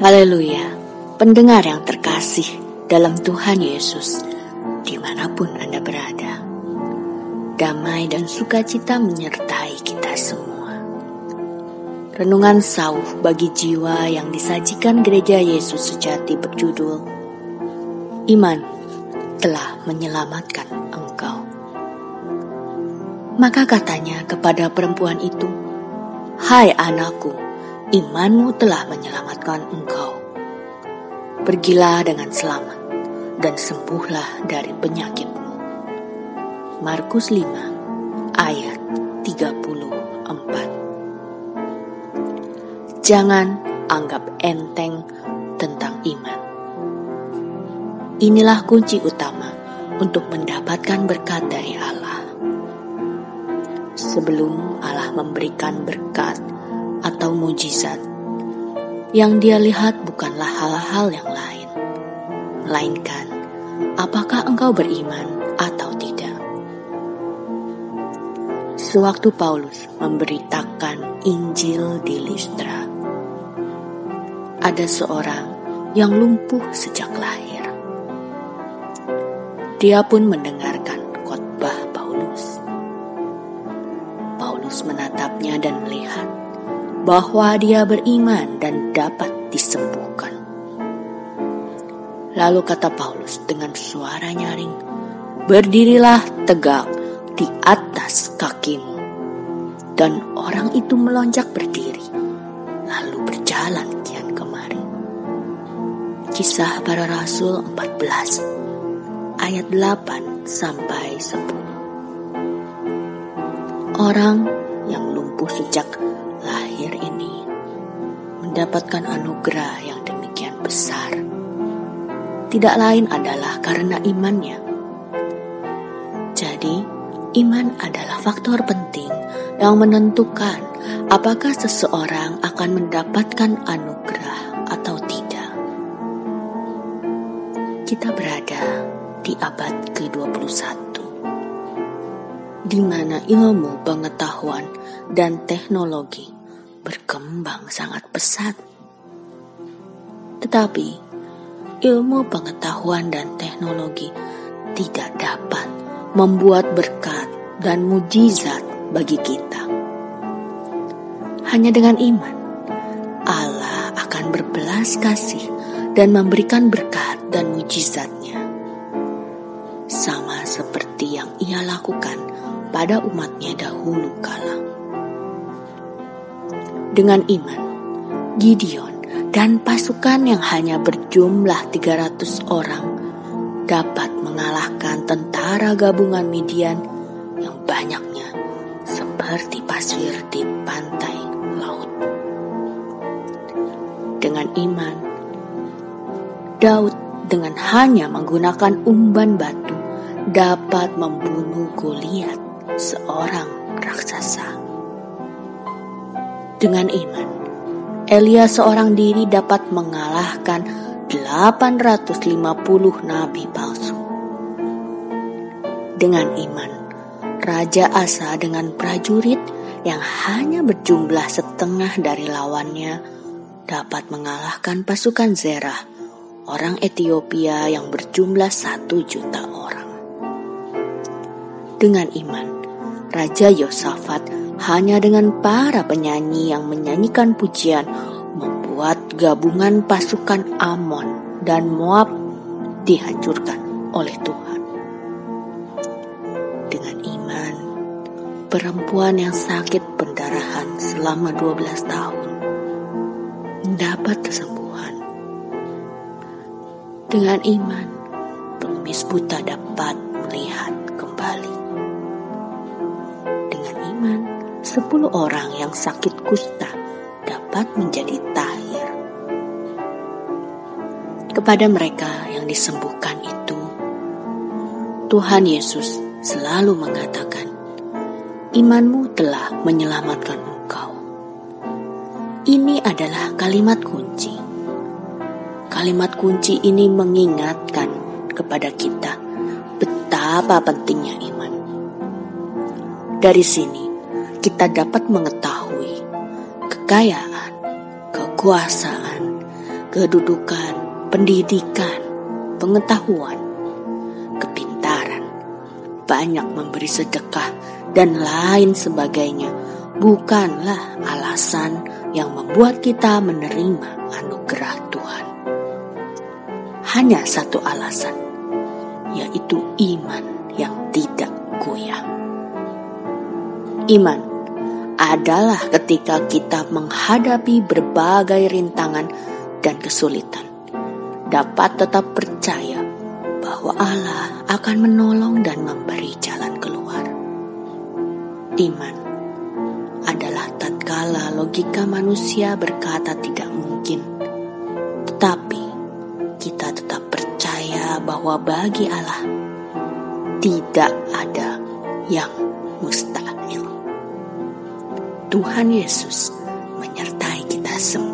Haleluya, pendengar yang terkasih dalam Tuhan Yesus, di mana pun Anda berada. Damai dan sukacita menyertai kita semua. Renungan sauh bagi jiwa yang disajikan gereja Yesus sejati berjudul Iman telah menyelamatkan engkau. Maka katanya kepada perempuan itu, Hai anakku, imanmu telah menyelamatkan engkau. Pergilah dengan selamat dan sembuhlah dari penyakitmu. Markus 5 ayat 34 Jangan anggap enteng tentang iman. Inilah kunci utama untuk mendapatkan berkat dari Allah. Sebelum Allah memberikan berkat, atau mujizat. Yang dia lihat bukanlah hal-hal yang lain, melainkan apakah engkau beriman atau tidak. Sewaktu Paulus memberitakan Injil di Listra, ada seorang yang lumpuh sejak lahir. Dia pun mendengarkan khotbah Paulus. Paulus menatapnya dan melihat bahwa dia beriman dan dapat disembuhkan. Lalu kata Paulus dengan suara nyaring, "Berdirilah tegak di atas kakimu." Dan orang itu melonjak berdiri, lalu berjalan kian kemari. Kisah para Rasul 14 ayat 8 sampai 10. Orang yang lumpuh sejak lahir ini mendapatkan anugerah yang demikian besar. Tidak lain adalah karena imannya. Jadi, iman adalah faktor penting yang menentukan apakah seseorang akan mendapatkan anugerah atau tidak. Kita berada di abad ke-21 di mana ilmu pengetahuan dan teknologi berkembang sangat pesat. Tetapi ilmu pengetahuan dan teknologi tidak dapat membuat berkat dan mujizat bagi kita. Hanya dengan iman, Allah akan berbelas kasih dan memberikan berkat dan mujizatnya. Sama seperti yang ia lakukan pada umatnya dahulu kala dengan iman. Gideon dan pasukan yang hanya berjumlah 300 orang dapat mengalahkan tentara gabungan Midian yang banyaknya seperti pasir di pantai laut. Dengan iman, Daud dengan hanya menggunakan umban batu dapat membunuh Goliat, seorang raksasa. Dengan iman, Elia seorang diri dapat mengalahkan 850 nabi palsu. Dengan iman, Raja Asa dengan prajurit yang hanya berjumlah setengah dari lawannya dapat mengalahkan pasukan Zerah, orang Ethiopia yang berjumlah satu juta orang. Dengan iman, Raja Yosafat hanya dengan para penyanyi yang menyanyikan pujian membuat gabungan pasukan Amon dan Moab dihancurkan oleh Tuhan. Dengan iman, perempuan yang sakit pendarahan selama 12 tahun mendapat kesembuhan. Dengan iman, pengemis buta dapat melihat 10 orang yang sakit kusta dapat menjadi tahir. Kepada mereka yang disembuhkan itu, Tuhan Yesus selalu mengatakan, "Imanmu telah menyelamatkan engkau." Ini adalah kalimat kunci. Kalimat kunci ini mengingatkan kepada kita betapa pentingnya iman. Dari sini, kita dapat mengetahui kekayaan, kekuasaan, kedudukan, pendidikan, pengetahuan, kepintaran, banyak memberi sedekah, dan lain sebagainya bukanlah alasan yang membuat kita menerima anugerah Tuhan. Hanya satu alasan, yaitu iman yang tidak goyah. Iman adalah ketika kita menghadapi berbagai rintangan dan kesulitan, dapat tetap percaya bahwa Allah akan menolong dan memberi jalan keluar. Iman adalah tatkala logika manusia berkata tidak mungkin, tetapi kita tetap percaya bahwa bagi Allah tidak ada yang mustahil. Tuhan Yesus menyertai kita semua.